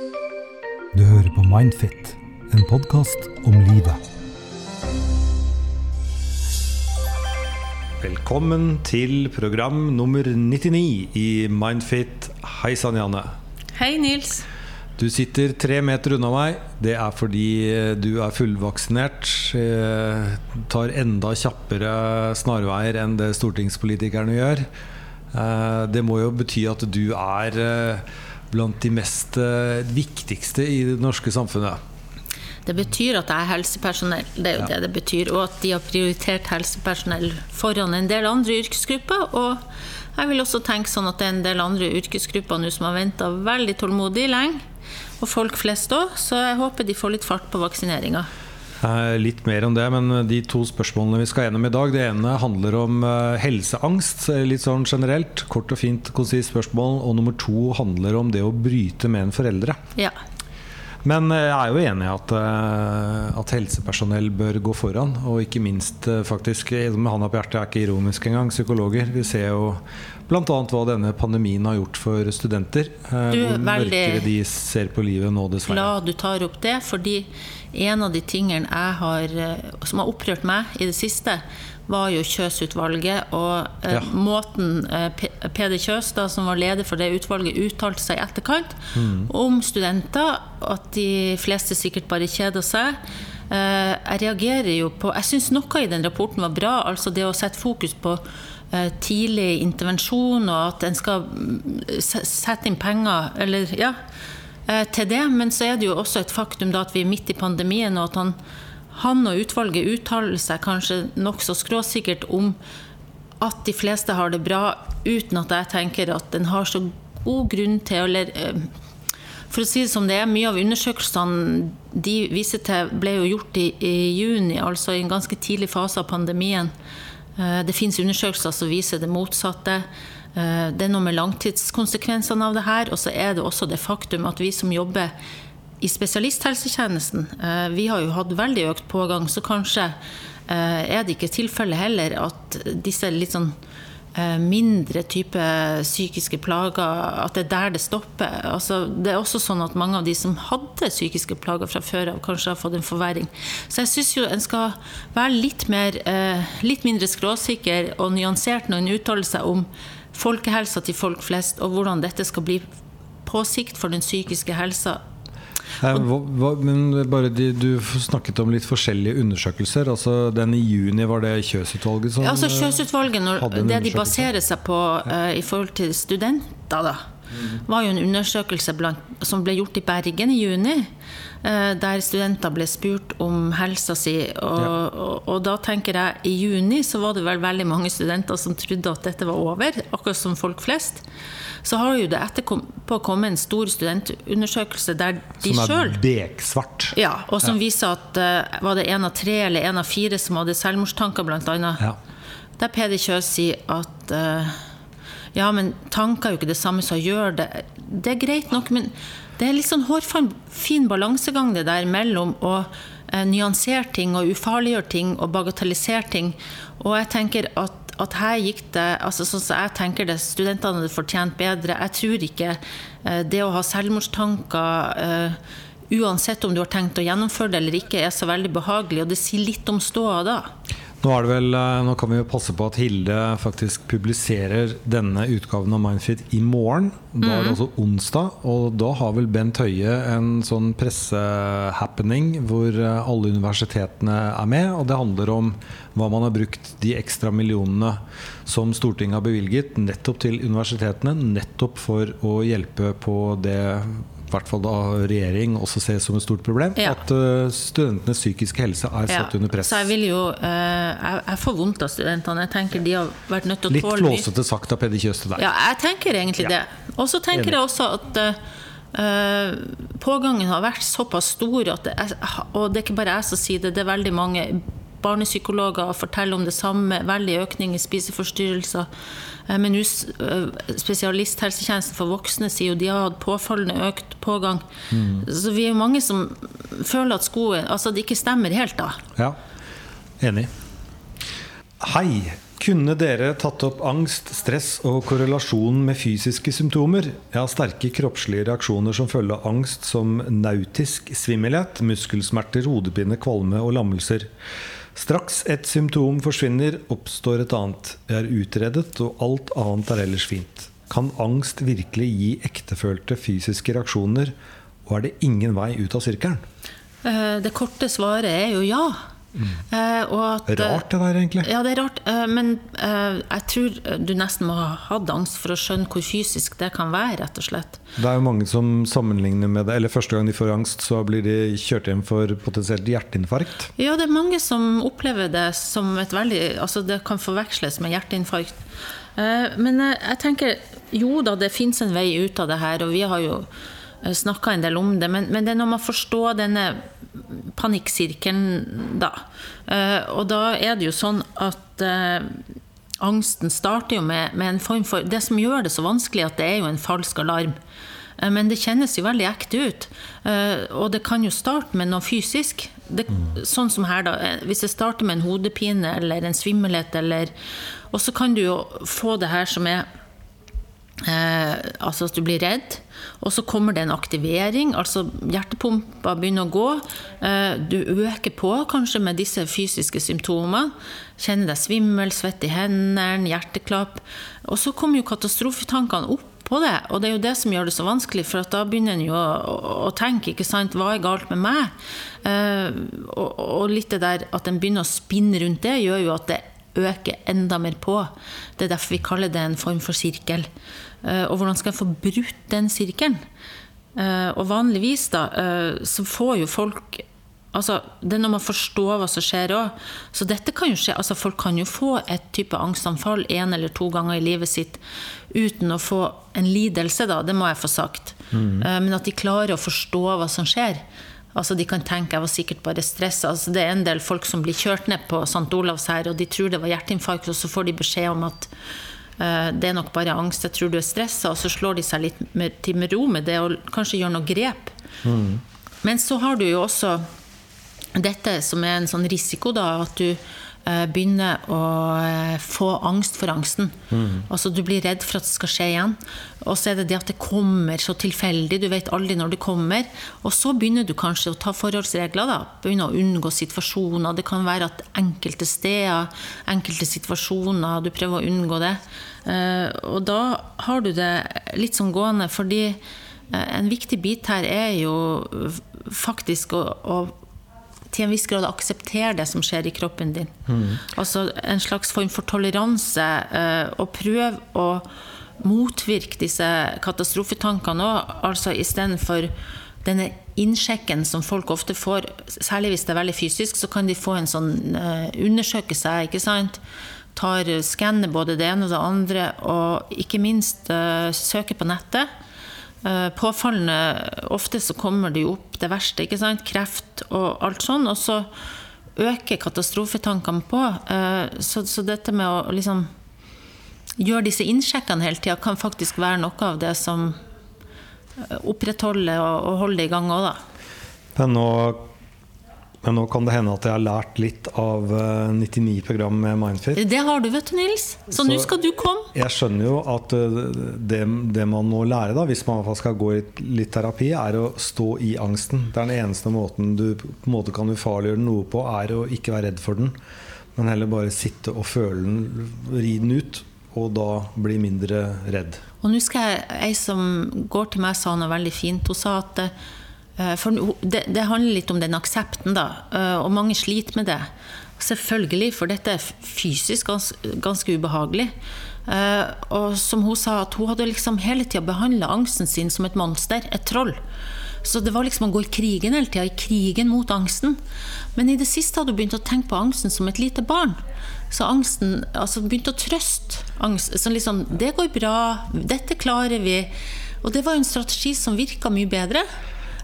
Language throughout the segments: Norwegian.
Du hører på Mindfit, en podkast om livet. Velkommen til program nummer 99 i Mindfit. Hei sann, Janne. Hei, Nils. Du sitter tre meter unna meg. Det er fordi eh, du er fullvaksinert. eh, Tar enda kjappere snarveier enn det stortingspolitikerne gjør. Eh, Det må jo bety at du er blant de mest eh, viktigste i det norske samfunnet. Det betyr at jeg er helsepersonell, det er jo det det betyr. Og at de har prioritert helsepersonell foran en del andre yrkesgrupper. Og jeg vil også tenke sånn at det er en del andre yrkesgrupper nå som har venta veldig tålmodig lenge. Og folk flest òg, så jeg håper de får litt fart på vaksineringa. Eh, Litt mer om det, men de to spørsmålene vi skal gjennom i dag Det ene handler om eh, helseangst, eh, litt sånn generelt. Kort og fint, konsist spørsmål. Og nummer to handler om det å bryte med en foreldre. Ja. Men eh, jeg er jo enig i at, eh, at helsepersonell bør gå foran. Og ikke minst eh, faktisk Med hånda på hjertet er ikke ironisk engang. Psykologer. Vi ser jo bl.a. hva denne pandemien har gjort for studenter. Du Hvor mørkere de ser på livet nå, dessverre. Glad du tar opp det, fordi en av de tingene jeg har, som har opprørt meg i det siste, var jo Kjøs-utvalget. Og eh, Ja. måten eh, Peder Kjøs, da, som var leder for det utvalget, uttalte seg i etterkant om studenter, at de fleste sikkert bare kjeder seg. Eh, jeg reagerer jo på Jeg syns noe i den rapporten var bra. altså Det å sette fokus på tidlig intervensjon, og at en skal mm, sette inn penger Eller, ja til det. Men så er det jo også et faktum da at vi er midt i pandemien, og at han, han og utvalget uttaler seg kanskje nokså skråsikkert om at de fleste har det bra, uten at jeg tenker at en har så god grunn til Eller eh, for å si det som det er, mye av undersøkelsene de viser til, ble jo gjort i, i juni, altså i en ganske tidlig fase av pandemien. Eh, Det finnes undersøkelser som viser det motsatte. Eh, Det er noe med langtidskonsekvensene av det her, og så er det også det faktum at vi som jobber i spesialisthelsetjenesten, eh, vi har jo hatt veldig økt pågang, så kanskje eh, er det ikke tilfellet heller at disse litt sånn eh, mindre type psykiske plager, at det er der det stopper. Altså, det er også sånn at mange av de som hadde psykiske plager fra før av, kanskje har fått en forverring. Så jeg syns jo en skal være litt, mer, litt mindre skråsikker og nyansert når en uttaler seg om folkehelsa til folk flest, og hvordan dette skal bli på sikt for den psykiske helsa. Eh, men bare de, Du snakket om litt forskjellige undersøkelser. Altså Den i juni, var det Kjøs-utvalget som Ja, altså Kjøs-utvalget, det de baserer seg på uh, i forhold til studenter, da, var jo en undersøkelse blant, som ble gjort i Bergen i juni. eh, der studenter ble spurt om helsa si. Og, Ja. og, og da tenker jeg i juni så var det vel veldig mange studenter som trodde at dette var over, akkurat som folk flest. Så har jo det etterpå kommet en stor studentundersøkelse der de Som sjøl er beksvart. ja, og som viser at eh, var det en av tre eller en av fire som hadde selvmordstanker, blant annet. Ja. Der Peder Kjøs sier at eh, ja, men tanker er jo ikke det samme som gjør det. Det er greit nok, men det er litt sånn hårfin fin balansegang det der mellom å eh, nyansere ting og ufarliggjøre ting og bagatellisere ting. Og jeg tenker at, at her gikk det altså sånn som jeg tenker det, Studentene hadde fortjent bedre. Jeg tror ikke eh, det å ha selvmordstanker eh, uansett om du har tenkt å gjennomføre det eller ikke, er så veldig behagelig. Og det sier litt om ståa da. Nå, det vel, eh, nå kan vi jo passe på at Hilde faktisk publiserer denne utgaven av Mindfit i morgen. Da er det altså onsdag, og da har vel Bent Høie en sånn pressehappening hvor eh, alle universitetene er med. Og det handler om hva man har brukt de ekstra millionene som Stortinget har bevilget nettopp til universitetene, nettopp for å hjelpe på det hvert fall da regjering også ser som et stort problem. Ja. At eh, studentenes psykiske helse er satt under press. Så jeg vil jo eh, jeg, jeg får vondt av studentene. Jeg tenker de har vært nødt til å Litt tåle mye. flåsete sagt av Peder Kjøste der. Ja, jeg tenker egentlig det. Og så tenker Enig. jeg også at eh, pågangen har vært såpass stor, at det er, og det er ikke bare jeg som sier det, det er veldig mange barnepsykologer forteller om det samme. Veldig økning i spiseforstyrrelser. Eh, Men eh, spesialisthelsetjenesten for voksne sier jo de har hatt påfallende økt pågang. Så vi er jo mange som føler at skoen Altså det ikke stemmer helt, da. Ja, enig. Hei. Kunne dere tatt opp angst, stress og korrelasjon med fysiske symptomer? Jeg har sterke kroppslige reaksjoner som følge av angst, som nautisk svimmelhet, muskelsmerter, hodepine, kvalme og lammelser. Straks et symptom forsvinner, oppstår et annet. Jeg er utredet, og alt annet er ellers fint. Kan angst virkelig gi ektefølte fysiske reaksjoner, og er det ingen vei ut av sirkelen? Eh, Det korte svaret er jo ja. Eh, og at, eh, Rart det der, egentlig. Ja, det er rart. eh, Men eh, jeg tror du nesten må ha hatt angst for å skjønne hvor fysisk det kan være, rett og slett. Det er jo mange som sammenligner med det. Eller første gang de får angst, så blir de kjørt hjem for potensielt hjerteinfarkt. Ja, det er mange som opplever det som et veldig Altså, det kan forveksles med hjerteinfarkt. Eh, Men eh, jeg tenker jo da, det fins en vei ut av det her, og vi har jo snakka en del om det, men, men det er når man forstår denne panikksirkelen, da. Eh, Og da er det jo sånn at eh, angsten starter jo med, med en form for Det som gjør det så vanskelig, at det er jo en falsk alarm. Eh, Men det kjennes jo veldig ekte ut. Eh, Og det kan jo starte med noe fysisk. Det, sånn som her, da. eh, Hvis det starter med en hodepine eller en svimmelhet, eller Og så kan du jo få det her som er Eh, altså at du blir redd, og så kommer det en aktivering. altså Hjertepumpa begynner å gå. Eh, du øker på kanskje med disse fysiske symptomene. Kjenner deg svimmel, svett i hendene, hjerteklapp. Og så kommer jo katastrofetankene opp på det, og det er jo det som gjør det så vanskelig, for da begynner en jo å, å, å tenke, ikke sant, hva er galt med meg? Eh, og, og litt det der at en begynner å spinne rundt det, gjør jo at det øker enda mer på. Det er derfor vi kaller det en form for sirkel. Eh, Og hvordan skal en få brutt den sirkelen? Eh, Og vanligvis da, eh, så får jo folk Altså, det er når man forstår hva som skjer òg. Så dette kan jo skje. Altså, folk kan jo få et type angstanfall én eller to ganger i livet sitt uten å få en lidelse, da. Det må jeg få sagt. Mm. Men at de klarer å forstå hva som skjer. Altså, De kan tenke jeg var sikkert bare stressa. Altså, det er en del folk som blir kjørt ned på St. Olavs her, og de tror det var hjerteinfarkt, og så får de beskjed om at uh, det er nok bare angst, jeg tror du er stressa, og så slår de seg litt med, til med ro med det og kanskje gjør noe grep. Men så har du jo også dette som er en sånn risiko, da, at du begynner å eh, få angst for angsten. Altså Du blir redd for at det skal skje igjen. Og så er det det at det kommer så tilfeldig, du vet aldri når det kommer. Og så begynner du kanskje å ta forholdsregler, da. Begynner å unngå situasjoner. Det kan være at enkelte steder, enkelte situasjoner, du prøver å unngå det. Eh, og da har du det litt sånn gående, fordi eh, en viktig bit her er jo faktisk å, å til en viss grad akseptere det som skjer i kroppen din. Altså en slags form for toleranse, eh, og prøve å motvirke disse katastrofetankene òg. Altså istedenfor denne innsjekken som folk ofte får, særlig hvis det er veldig fysisk, så kan de få en sånn eh, undersøke seg, ikke sant. Tar Skanner både det ene og det andre, og ikke minst eh, søker på nettet. Eh, Påfallende ofte så kommer det jo opp det verste, ikke sant? kreft og alt sånn. Og så øker katastrofetankene på. Eh, Så, så dette med å liksom gjøre disse innsjekkene hele tida kan faktisk være noe av det som eh, opprettholder og, og holder i gang òg, da. Men nå, men nå kan det hende at jeg har lært litt av eh, 99 program med Mindfit. Det har du, vet du, Nils. Så, Så- nå skal du komme. Jeg skjønner jo at eh, det, det man må lære, da, hvis man skal gå i litt terapi, er å stå i angsten. Det er den eneste måten du på måte kan ufarliggjøre noe på, er å ikke være redd for den. Men heller bare sitte og føle den, ri den ut, og da bli mindre redd. Og nå skal jeg, ei som går til meg, sa noe veldig fint. Hun sa at eh, for det, det handler litt om den aksepten, da. eh, Og mange sliter med det. Selvfølgelig, for dette er fysisk gans, ganske ubehagelig. Eh, Og som hun sa, at hun hadde liksom hele tida behandla angsten sin som et monster, et troll. Så det var liksom å gå i krigen hele tida, i krigen mot angsten. Men i det siste hadde hun begynt å tenke på angsten som et lite barn. Så angsten altså begynte å trøste angst. Så liksom, det går bra, dette klarer vi. Og det var jo en strategi som virka mye bedre.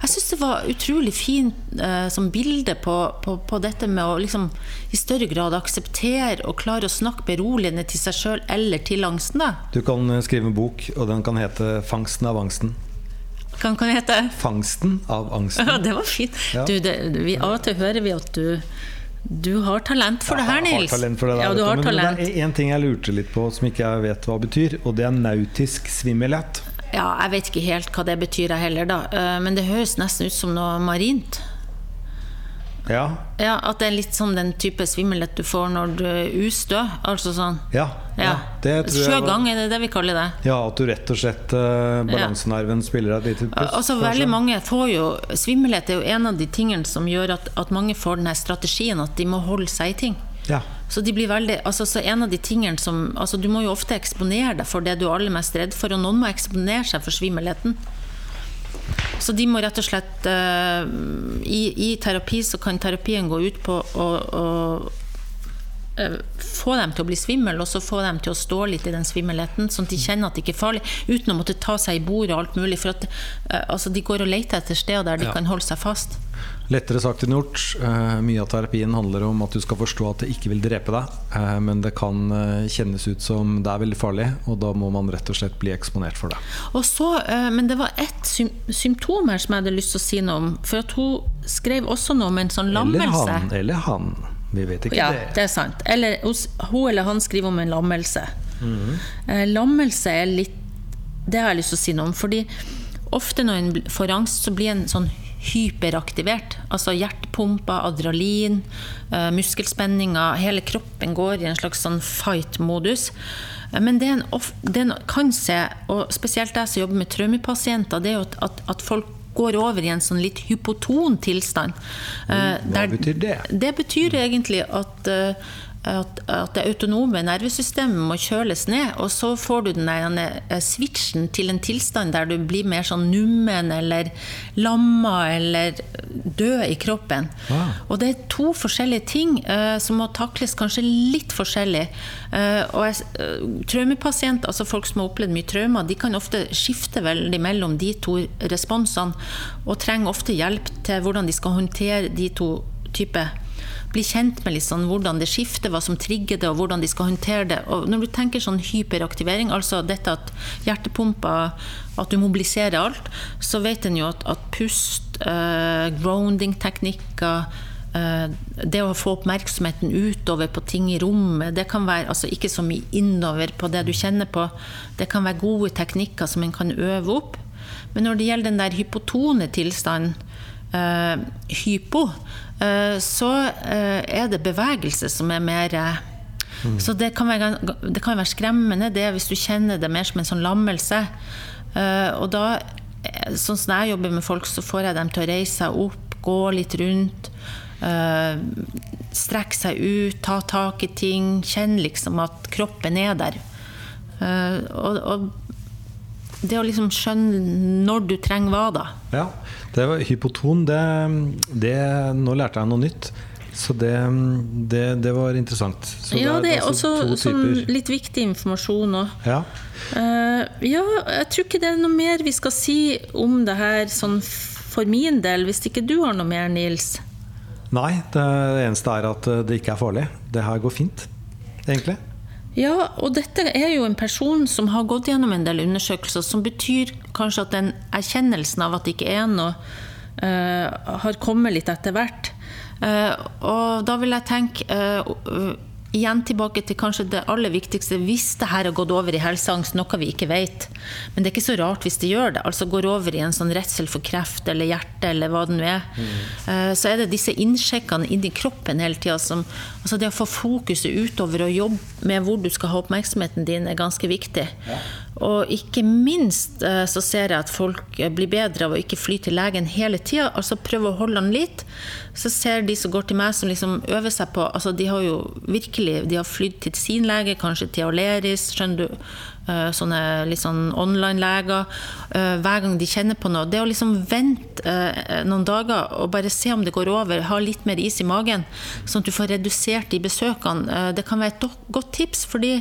Jeg syns det var utrolig fint eh, som bilde på, på, på dette med å liksom i større grad akseptere og klare å snakke beroligende til seg sjøl eller til angsten. da. Du kan eh, skrive en bok, og den kan hete 'Fangsten av angsten'. Hva kan hete? Fangsten av angsten. Ja, det var fint. Ja. Du, det, vi, av og til hører vi at du Du har talent for det her, Jeg har talent for det der, ja, du har Men talent. det er én ting jeg lurte litt på som ikke jeg vet hva betyr, og det er nautisk svimmelhet. Ja, jeg vet ikke helt hva det betyr, jeg heller, da. Eh, Men det høres nesten ut som noe marint. Ja, Ja, At det er litt som den type svimmelhet du får når du er ustø. Altså sånn. ja, ja, Ja. Sjøgang, er det det vi kaller det? Ja, at du rett og slett eh, Balansenerven spiller deg et lite puss. Altså, veldig mange får jo Svimmelhet er jo en av de tingene som gjør at, at mange får den strategien at de må holde seg i ting. Ja. Så, de blir veldig, altså, så en av de tingene som altså, Du må jo ofte eksponere deg for det du er aller mest redd for, og noen må eksponere seg for svimmelheten. Så de må rett og slett uh, i, I terapi så kan terapien gå ut på å, å eh, få dem til å bli svimmel, og så få dem til å stå litt i den svimmelheten, sånn at de kjenner at det ikke er farlig, uten å måtte ta seg i bordet og alt mulig. For at eh, altså, de går og leter etter steder der de Ja. kan holde seg fast. Lettere sagt enn gjort. Eh, mye av terapien handler om at du skal forstå at det ikke vil drepe deg, eh, men det kan eh, kjennes ut som det er veldig farlig, og da må man rett og slett bli eksponert for det. Og så, men det var ett sym symptom her som jeg hadde lyst til å si noe om. For at hun skrev også noe om en sånn Eller lammelse. han, eller han. Vi vet ikke Ja, det. det er sant. Eller hun eller han skriver om en lammelse. Mm -hmm. Lammelse er litt Det har jeg lyst til å si noe om. Fordi ofte når en får angst, så blir en sånn hyperaktivert. Altså hjertepumper, adrenalin, eh, muskelspenninger. Hele kroppen går i en slags sånn fight-modus. Eh, Men det en, of, det en kan se, og spesielt jeg som jobber med traumepasienter, det er jo at, at, folk går over i en sånn litt hypoton tilstand. Eh, Hva der- betyr det? det betyr egentlig at, eh, at, at det autonome nervesystemet må kjøles ned, og så får du den eh, switchen til en tilstand der du blir mer sånn nummen eller lamma eller død i kroppen. Wow. Og det er to forskjellige ting uh, som må takles kanskje litt forskjellig. Uh, og jeg, eh, traumepasienter, altså folk som har opplevd mye traumer, de kan ofte skifte veldig mellom de to responsene, og trenger ofte hjelp til hvordan de skal håndtere de to typer bli kjent med litt sånn hvordan det skifter, hva som trigger det, og hvordan de skal håndtere det. Og når du tenker sånn hyperaktivering, altså dette at hjertepumpa At du mobiliserer alt, så vet en jo at, at pust, eh, grounding-teknikker eh, det å få oppmerksomheten utover på ting i rommet, det kan være altså ikke så mye innover på det du kjenner på. Det kan være gode teknikker som en kan øve opp. Men når det gjelder den der hypotone tilstanden, hypo, eh, så eh, er det bevegelse som er mer Mm. Så det kan, være, det kan være skremmende det hvis du kjenner det mer som en sånn lammelse. Uh, og da, eh, sånn som jeg jobber med folk, så får jeg dem til å reise seg opp, gå litt rundt. Uh, strekke seg ut, ta tak i ting. Kjenne liksom at kroppen er der. Uh, og, og det å liksom skjønne når du trenger hva, da. Ja, det var hypoton. Det, det, nå lærte jeg noe nytt. Så det, det, det var interessant. Så ja, det er altså også sånn litt viktig informasjon òg. Ja. ja, jeg tror ikke det er noe mer vi skal si om det her sånn for min del, hvis ikke du har noe mer, Nils. Nei, det eneste er at det ikke er farlig. Det her går fint, egentlig. Ja, og dette er jo en person som har gått gjennom en del undersøkelser, som betyr kanskje at den erkjennelsen av at det ikke er noe, uh, har kommet litt etter hvert. Uh, og da vil jeg tenke eh, igjen tilbake til kanskje det aller viktigste. Hvis det her har gått over i helseangst, noe vi ikke vet, men det er ikke så rart hvis det gjør det, altså går over i en sånn redsel for kreft eller hjerte eller hva det nå er, Mm. så er det disse innsjekkene inni kroppen hele tida som Altså det å få fokuset utover og jobbe med hvor du skal ha oppmerksomheten din, er ganske viktig. Og ikke minst eh, så ser jeg at folk eh, blir bedre av å ikke fly til legen hele tida. Altså prøve å holde den litt. Så ser de som går til meg, som liksom øver seg på altså De har jo virkelig de har flydd til sin lege, kanskje til Aleris, skjønner du. eh, Sånne litt sånn online-leger. Hver gang de kjenner på noe. Det å liksom vente noen dager og bare se om det går over, ha litt mer is i magen, sånn at du får redusert de besøkene, det kan være et godt tips, fordi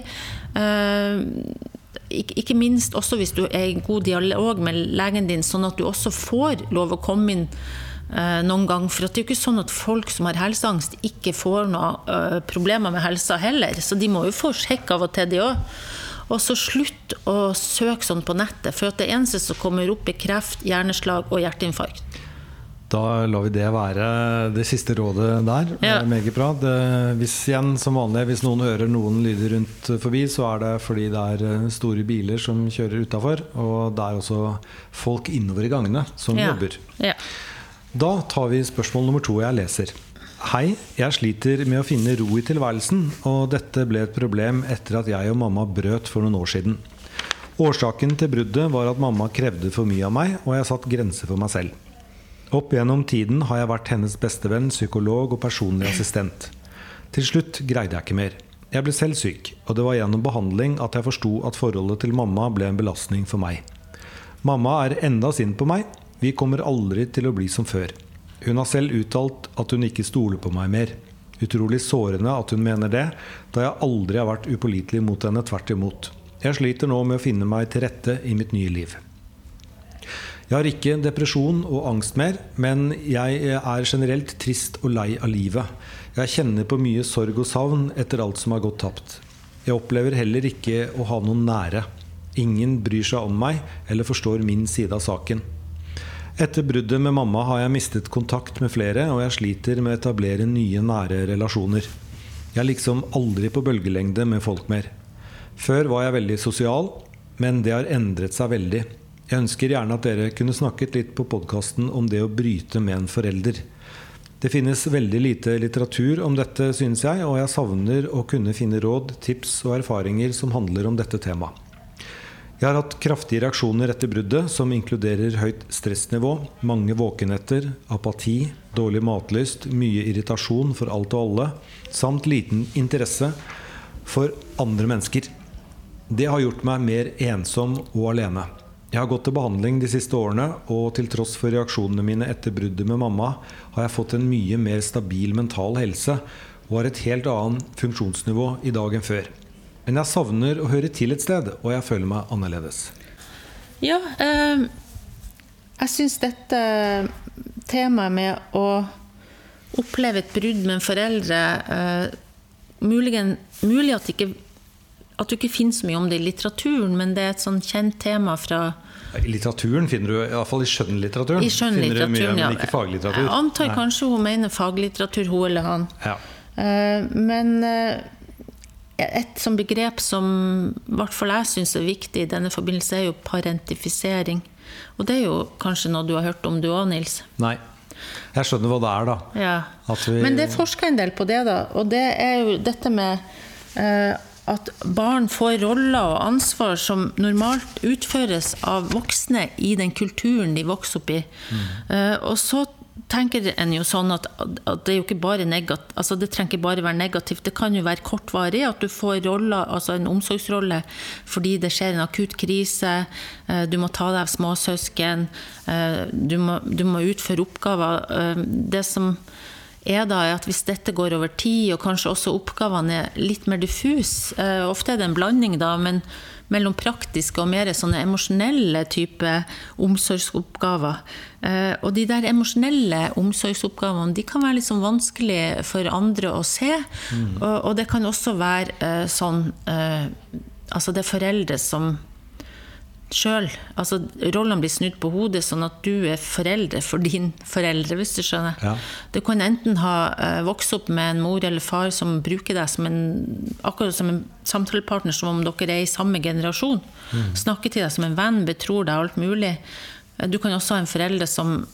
ikke minst også hvis du er i god dialog med legen din, sånn at du også får lov å komme inn eh, noen gang. For det er jo ikke sånn at folk som har helseangst, ikke får noen eh, problemer med helsa heller. Så de må jo få sjekk av og til, de òg. Og så slutt å søke sånn på nettet, for det eneste som kommer opp, er kreft, hjerneslag og hjerteinfarkt. Da lar vi det være det siste rådet der. Ja. Eh, Meget bra. Det, hvis igjen, som vanlig, hvis noen hører noen lyder rundt forbi, så er det fordi det er eh, store biler som kjører utafor. Og det er også folk innover i gangene som Ja. jobber. Ja. Da tar vi spørsmål nummer to jeg leser. Hei, jeg sliter med å finne ro i tilværelsen, og dette ble et problem etter at jeg og mamma brøt for noen år siden. Årsaken til bruddet var at mamma krevde for mye av meg, og jeg satt grenser for meg selv. Opp gjennom tiden har jeg vært hennes bestevenn, psykolog og personlig assistent. Til slutt greide jeg ikke mer. Jeg ble selv syk, og det var gjennom behandling at jeg forsto at forholdet til mamma ble en belastning for meg. Mamma er enda sint på meg. Vi kommer aldri til å bli som før. Hun har selv uttalt at hun ikke stoler på meg mer. Utrolig sårende at hun mener det, da jeg aldri har vært upålitelig mot henne, tvert imot. Jeg sliter nå med å finne meg til rette i mitt nye liv. Jeg har ikke depresjon og angst mer, men jeg er generelt trist og lei av livet. Jeg kjenner på mye sorg og savn etter alt som har gått tapt. Jeg opplever heller ikke å ha noen nære. Ingen bryr seg om meg eller forstår min side av saken. Etter bruddet med mamma har jeg mistet kontakt med flere, og jeg sliter med å etablere nye, nære relasjoner. Jeg er liksom aldri på bølgelengde med folk mer. Før var jeg veldig sosial, men det har endret seg veldig. Jeg ønsker gjerne at dere kunne snakket litt på podkasten om det å bryte med en forelder. Det finnes veldig lite litteratur om dette, synes jeg, og jeg savner å kunne finne råd, tips og erfaringer som handler om dette temaet. Jeg har hatt kraftige reaksjoner etter bruddet, som inkluderer høyt stressnivå, mange våkenetter, apati, dårlig matlyst, mye irritasjon for alt og alle, samt liten interesse for andre mennesker. Det har gjort meg mer ensom og alene. Jeg har gått til behandling de siste årene, og til tross for reaksjonene mine etter bruddet med mamma, har jeg fått en mye mer stabil mental helse og har et helt annet funksjonsnivå i dag enn før. Men jeg savner å høre til et sted, og jeg føler meg annerledes. Ja, eh, jeg syns dette temaet med å oppleve et brudd med en foreldre eh, Mulig at, det ikke, at du ikke finner så mye om det i litteraturen, men det er et sånn kjent tema fra I litteraturen finner du, iallfall i skjønnlitteraturen, i finner du mye, skjønnlitteraturen. men ikke faglitteratur. Jeg antar Nei. kanskje hun mener faglitteratur, hun eller han. Ja. Eh, Men eh, et som begrep som i hvert fall jeg syns er viktig i denne forbindelse, er jo parentifisering. Og det er jo kanskje noe du har hørt om du òg, Nils? Nei. Jeg skjønner hva det er, da. Ja. Men det er forska en del på det, da. Og det er jo dette med eh, at barn får roller og ansvar som normalt utføres av voksne i den kulturen de vokser opp i. Eh, og så tenker en jo sånn at, at det altså det trenger ikke bare være negativt. Det kan jo være kortvarig, at du får roller, altså en omsorgsrolle fordi det skjer en akutt krise, eh, du må ta deg av småsøsken, eh, du må, du må utføre oppgaver. Det som er da, at hvis dette går over tid, og kanskje også oppgavene er litt mer diffus, eh, ofte er det en blanding da, men mellom praktiske og mer sånne emosjonelle type omsorgsoppgaver. Eh, og de der emosjonelle omsorgsoppgavene de kan være litt sånn vanskelig for andre å se. Og, og det kan også være eh, sånn Altså det er foreldre som sjøl. Altså, rollene blir snudd på hodet, sånn at du er foreldre for din foreldre, hvis du skjønner. Ja. Du kan enten ha uh, vokst opp med en mor eller far som bruker deg som en, akkurat som en samtalepartner, som om dere er i samme generasjon. Snakker til deg som en venn, betror deg alt mulig. Eh, Du kan også ha en forelder som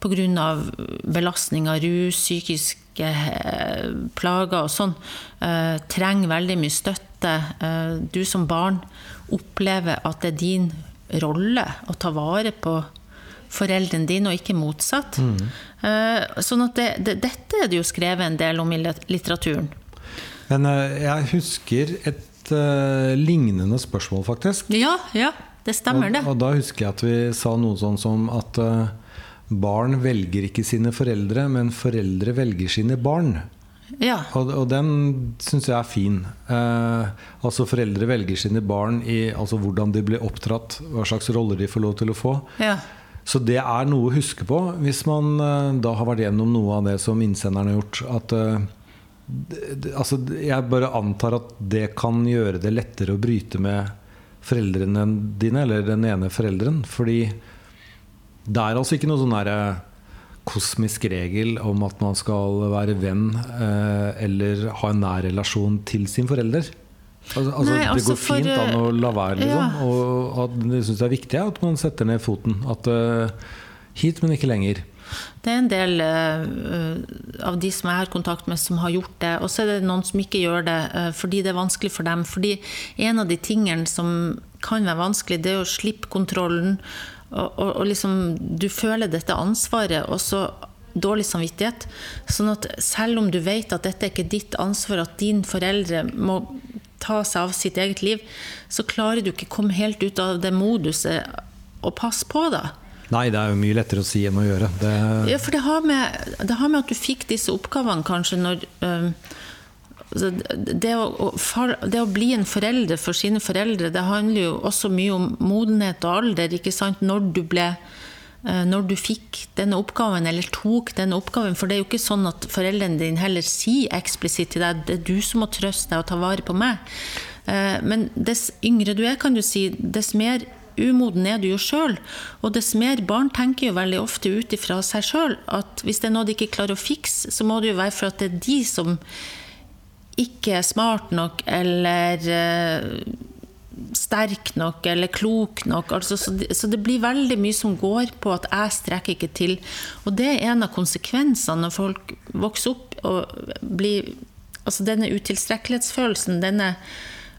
pga. belastninger, rus, psykiske eh, plager og sånn, uh, trenger veldig mye støtte. Uh, du som barn opplever at det er din rolle å ta vare på foreldrene dine, og ikke motsatt. Mm. sånn at det, det, dette er det jo skrevet en del om i litteraturen. Men eh, jeg husker et uh, lignende spørsmål, faktisk. Ja, ja, det stemmer det. Og, og da husker jeg at vi sa noe sånn som at uh, barn velger ikke sine foreldre, men foreldre velger sine barn. Ja. Og, og den syns jeg er fin. Eh, altså Foreldre velger sine barn i altså hvordan de blir oppdratt, hva slags roller de får lov til å få. ja. Så det er noe å huske på hvis man eh, da har vært gjennom noe av det som innsenderen har gjort. At eh, det, altså, Jeg bare antar at det kan gjøre det lettere å bryte med foreldrene dine, eller den ene forelderen. Fordi det er altså ikke noe sånn derre kosmisk regel om at man skal være venn eh, eller ha en nær relasjon til sin forelder. Altså, altså, Nei, det altså, går fint for, an å la være, liksom. ja. Og at jeg syns det er viktig at man setter ned foten. At uh, hit, men ikke lenger. Det er en del uh, av de som jeg har kontakt med, som har gjort det. Og så er det noen som ikke gjør det uh, fordi det er vanskelig for dem. Fordi en av de tingene som kan være vanskelig, det er å slippe kontrollen. Og, og, og liksom, du føler dette ansvaret, og så dårlig samvittighet. Sånn at selv om du vet at dette er ikke ditt ansvar, at din foreldre må ta seg av sitt eget liv, så klarer du ikke komme helt ut av det moduset og passe på, da. Nei, det er jo mye lettere å si enn å gjøre. Det, Ja, for det har, med, det har med at du fikk disse oppgavene kanskje når altså, det, å, det å bli en forelder for sine foreldre, det handler jo også mye om modenhet og alder. ikke sant? Når du ble øh, når du fikk denne oppgaven, eller tok denne oppgaven. For det er jo ikke sånn at foreldrene dine heller sier eksplisitt til deg det er du som må trøste deg og ta vare på meg. Eh, Men dess yngre du er, kan du si, dess mer umoden er du jo sjøl. Og dess mer barn tenker jo veldig ofte ut ifra seg sjøl at hvis det er noe de ikke klarer å fikse, så må det jo være for at det er de som ikke smart nok eller eh, sterk nok eller klok nok. Altså, så, det, så det blir veldig mye som går på at jeg strekker ikke til. Og det er en av konsekvensene når folk vokser opp og blir Altså denne utilstrekkelighetsfølelsen, denne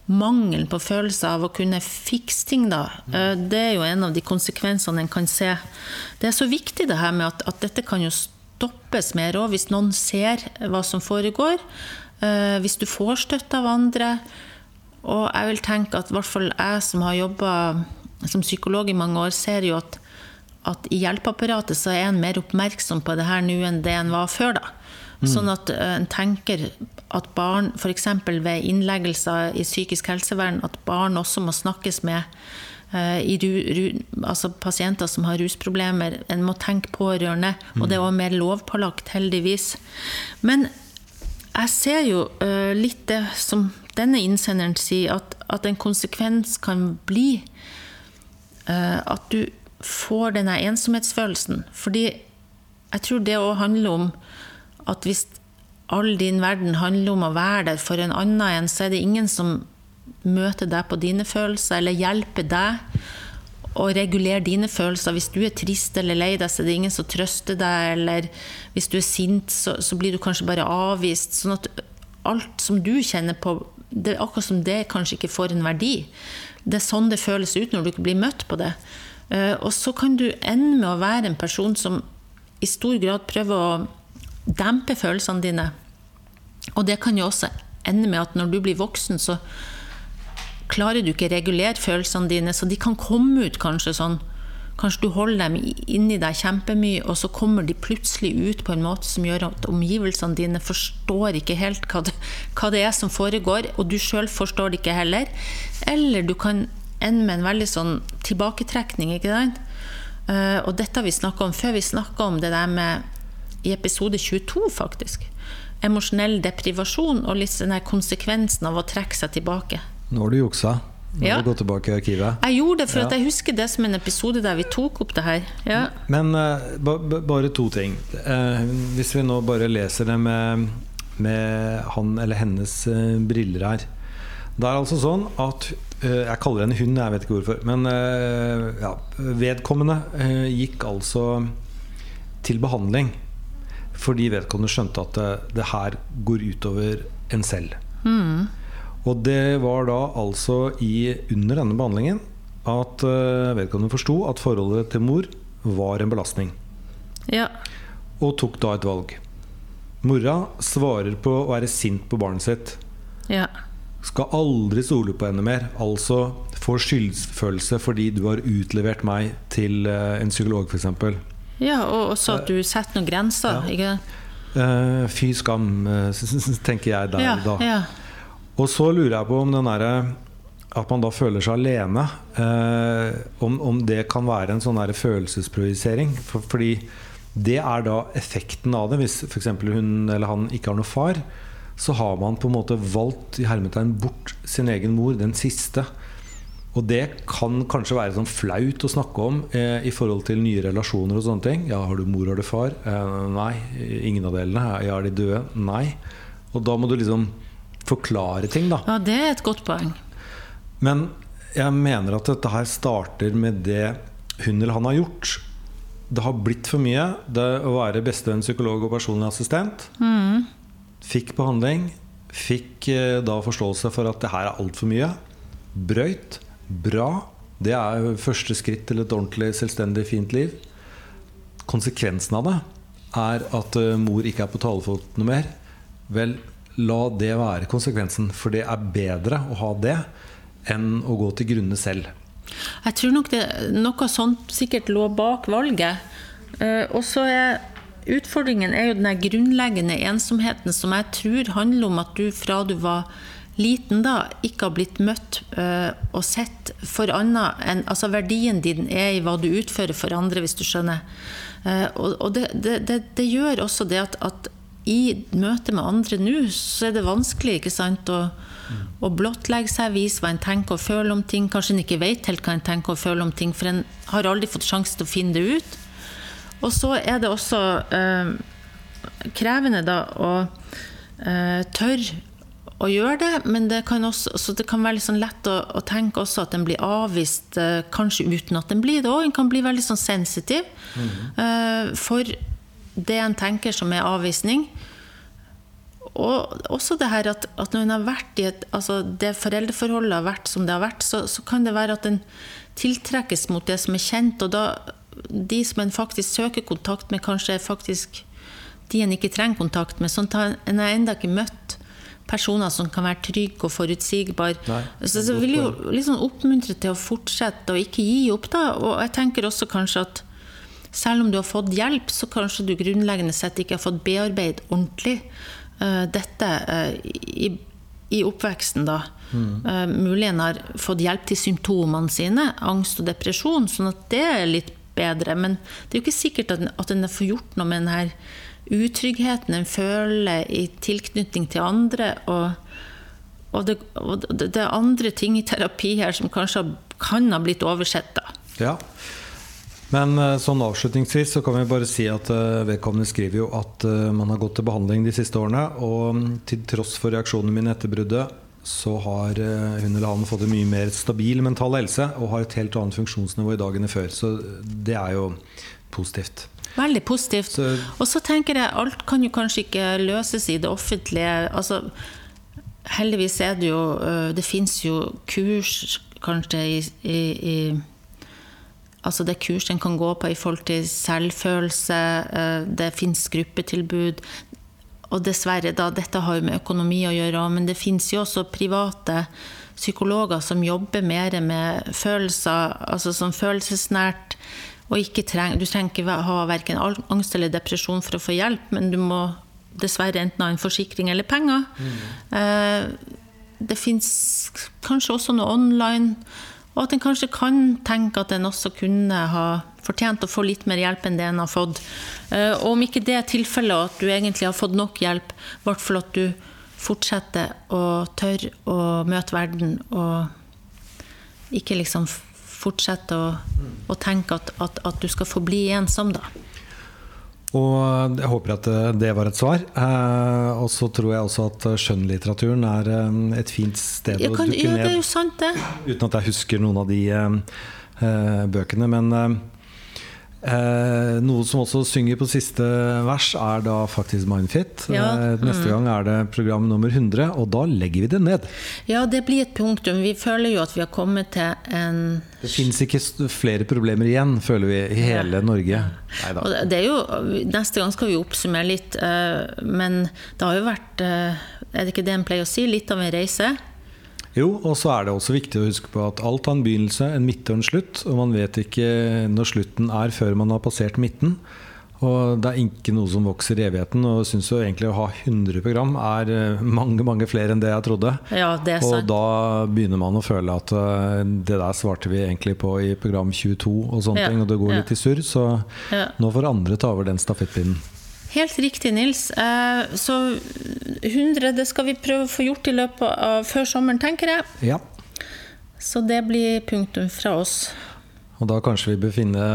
mangelen på følelse av å kunne fikse ting, da, eh, det er jo en av de konsekvensene en kan se. Det er så viktig det her med at, at dette kan jo stoppes mer òg, hvis noen ser hva som foregår. Eh, Hvis du får støtte av andre. Og jeg vil tenke at i hvert fall jeg som har jobba som psykolog i mange år, ser jo at, at i hjelpeapparatet så er en mer oppmerksom på det her nå enn det en var før. da. Sånn at eh, en tenker at barn, f.eks. ved innleggelser i psykisk helsevern, at barn også må snakkes med eh, i ru, ru, altså pasienter som har rusproblemer. En må tenke pårørende, og det er også mer lovpålagt, heldigvis. Men jeg ser jo uh, litt det som denne innsenderen sier, at, at en konsekvens kan bli uh, at du får denne ensomhetsfølelsen. Fordi jeg tror det òg handler om at hvis all din verden handler om å være der for en annen en, så er det ingen som møter deg på dine følelser, eller hjelper deg å regulere dine følelser. Hvis du er trist eller lei deg, så er det ingen som trøster deg. Eller hvis du er sint, så, så blir du kanskje bare avvist. Sånn at alt som du kjenner på, det er akkurat som det kanskje ikke får en verdi. Det er sånn det føles ut når du ikke blir møtt på det. Eh, Og så kan du ende med å være en person som i stor grad prøver å dempe følelsene dine. Og det kan jo også ende med at når du blir voksen, så klarer du ikke regulere følelsene dine, så de kan komme ut kanskje sånn Kanskje du holder dem inni deg kjempemye, og så kommer de plutselig ut på en måte som gjør at omgivelsene dine forstår ikke helt hva det, hva det er som foregår, og du sjøl forstår det ikke heller. Eller du kan ende med en veldig sånn tilbaketrekning, ikke sant? Eh, og dette har vi snakka om før. Vi snakka om det der med i episode 22, faktisk. Emosjonell deprivasjon og litt denne konsekvensen av å trekke seg tilbake. Nå har du juksa. Nå Ja. du gått tilbake i arkivet. Jeg gjorde det for Ja. jeg husker det som en episode der vi tok opp det her. Ja. Men uh, ba, ba, bare to ting. Uh, hvis vi nå bare leser det med, med han eller hennes uh, briller her. Det er altså sånn at Jeg kaller henne hun, jeg vet ikke hvorfor. Men ja, vedkommende gikk altså til behandling fordi vedkommende skjønte at det, det her går utover en selv. Og det var da altså i, under denne behandlingen at eh, vedkommende forsto at forholdet til mor var en belastning, ja. og tok da et valg. Mora svarer på å være sint på barnet sitt. Ja. Skal aldri stole på henne mer. Altså få skyldfølelse fordi du har utlevert meg til eh, en psykolog, f.eks. ja og også at du setter noen grenser. Ja. Ikke? Uh, fy skam, eh, tenker jeg der Ja, da. ja. Og så lurer jeg på om den derre at man da føler seg alene. Eh, om, om det kan være en sånn følelsesprojisering. For, fordi det er da effekten av det. Hvis f.eks. hun eller han ikke har noe far, så har man på en måte valgt i hermetegn bort sin egen mor, den siste. Og det kan kanskje være sånn flaut å snakke om eh, i forhold til nye relasjoner og sånne ting. Ja, har du mor, har du far? Eh, nei. Ingen av delene. Ja, er de døde? Nei. Og da må du liksom forklare ting, da. Ja, det er et godt poeng. Men jeg mener at dette her starter med det hun eller han har gjort. Det har blitt for mye. Det å være bestevenn, psykolog og personlig assistent. Fikk behandling. Fikk eh, da forståelse for at det her er altfor mye. Brøyt. Bra. Det er første skritt til et ordentlig selvstendig, fint liv. Konsekvensen av det er at eh, mor ikke er på talefot noe mer. Vel, la det være konsekvensen, for det er bedre å ha det enn å gå til grunne selv. Jeg tror nok det noe sånt sikkert lå bak valget. Eh, og så er utfordringen er jo den grunnleggende ensomheten som jeg tror handler om at du fra du var liten da, ikke har blitt møtt eh, og sett for annet enn Altså verdien din er i hva du utfører for andre, hvis du skjønner. Uh, og det, det, det, det gjør også det at, at i møte med andre nå, så er det vanskelig ikke sant, å, å blottlegge seg, vise hva en tenker og føler om ting. Kanskje en ikke vet helt hva en tenker og føler om ting, for en har aldri fått sjanse til å finne det ut. Og så er det også eh, krevende da å eh, tørre å gjøre det, men det kan, også, så det kan være litt sånn lett å, å tenke også at den blir avvist, eh, kanskje uten at den blir det òg. En kan bli veldig sånn sensitiv eh, for det en tenker som er avvisning. Og også det her at, at når en har vært i et altså det foreldreforholdet har vært som det har vært, så, så kan det være at en tiltrekkes mot det som er kjent, og da de som en faktisk søker kontakt med, kanskje er faktisk de en ikke trenger kontakt med. Sånn at en har ennå ikke møtt personer som kan være trygge og forutsigbare. Så, Så vil jo liksom oppmuntre til å fortsette og ikke gi opp, da. Og jeg tenker også kanskje at selv om du har fått hjelp, så kanskje du grunnleggende sett ikke har fått bearbeidet ordentlig uh, dette uh, i, i oppveksten, da. Uh, mulig en har fått hjelp til symptomene sine, angst og depresjon, sånn at det er litt bedre. Men det er jo ikke sikkert at, at en får gjort noe med den her utryggheten en føler i tilknytning til andre. Og, og, det, og det, det er andre ting i terapi her som kanskje kan ha blitt oversett, da. Ja. Men eh, sånn avslutningsvis så kan vi bare si at eh, vedkommende skriver jo at eh, man har gått til behandling de siste årene, og mm, til tross for reaksjonene mine etter bruddet, så har hun eller han fått en mye mer stabil mental helse og har et helt annet funksjonsnivå i dag enn før. Så det er jo positivt. Veldig positivt. Så- og så tenker jeg, alt kan jo kanskje ikke løses i det offentlige. Altså, heldigvis er det jo Det fins jo kurs kanskje i, i, i Altså det er kurs en kan gå på i forhold til selvfølelse, øh, det fins gruppetilbud. Og dessverre, da, dette har jo med økonomi å gjøre, men det fins jo også private psykologer som jobber mer med følelser, altså som følelsesnært. Og ikke treng, du trenger ikke ha verken angst eller depresjon for å få hjelp, men du må dessverre enten ha en forsikring eller penger. Mm. det fins kanskje også noe online, og at en kanskje kan tenke at en også kunne ha fortjent å få litt mer hjelp enn det en har fått. Eh, og om ikke det er tilfellet, at du egentlig har fått nok hjelp, i hvert fall at du fortsetter å tørre å møte verden og ikke liksom fortsette å, å tenke at, at, at du skal forbli ensom, da. Og jeg håper at eh, det var et svar. Eh, og så tror jeg også at skjønnlitteraturen er eh, et fint sted Ja, å kan, dukke ja, det er jo sant, det. Uten at jeg husker noen av de eh, eh, bøkene. Men eh, eh, noe som også synger på siste vers, er da faktisk Mindfit. Ja, Eh, neste gang er det program nummer 100, og da legger vi det ned. Ja, det blir et punktum. Vi føler jo at vi har kommet til en Det fins ikke flere problemer igjen, føler vi, i hele Norge. Det er jo, Neste gang skal vi oppsummere litt, eh, men det har jo vært eh, Er det ikke det en pleier å si? Litt av en reise? Jo, og så er det også viktig å huske på at alt har en begynnelse, en midte og en slutt. Og man vet ikke når slutten er før man har passert midten. Og det er ikke noe som vokser i evigheten. Og jeg syns jo egentlig å ha 100 program er eh, mange, mange flere enn det jeg trodde. Ja, det er Og da begynner man å føle at eh, det der svarte vi egentlig på i program 22 og sånne Ja, ting, og det går ja. litt i surr. Så Ja. nå får andre ta over den stafettpinnen. Helt riktig, Nils. Eh, Så 100 det skal vi prøve å få gjort i løpet av før sommeren, tenker jeg. Ja. Så det blir punktum fra oss. Og da kanskje vi bør finne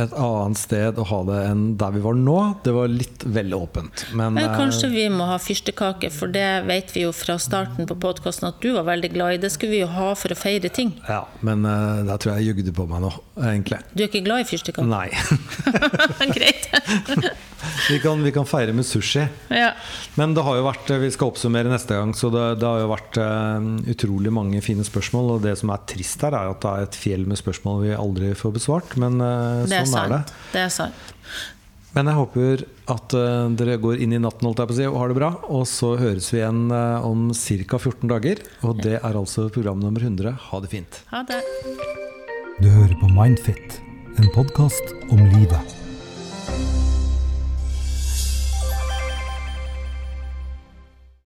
et annet sted å ha det enn der vi var nå. Det var litt vel åpent. Men Men eh, kanskje vi må ha fyrstekake, for det vet vi jo fra starten på podkasten at du var veldig glad i. Det skulle vi jo ha for å feire ting. Ja, men uh, der tror jeg jeg jugde på meg nå, egentlig. Du er ikke glad i fyrstekake? Nei. Greit. Vi, kan, vi kan feire med sushi. ja. Men det har jo vært, vi skal oppsummere neste gang, så det, det har jo vært eh, utrolig mange fine spørsmål. Og det som er trist her, er at det er et fjell med spørsmål vi aldri får besvart. Men eh, Det er sånn er det. Det er sant. Men jeg håper at uh, dere går inn i natten holdt jeg på å si, og har det bra. Og så høres vi igjen uh, om ca. 14 dager. Og det er altså program nummer 100. Ha det fint. Ha det. Du hører på Mindfit, en podkast om livet.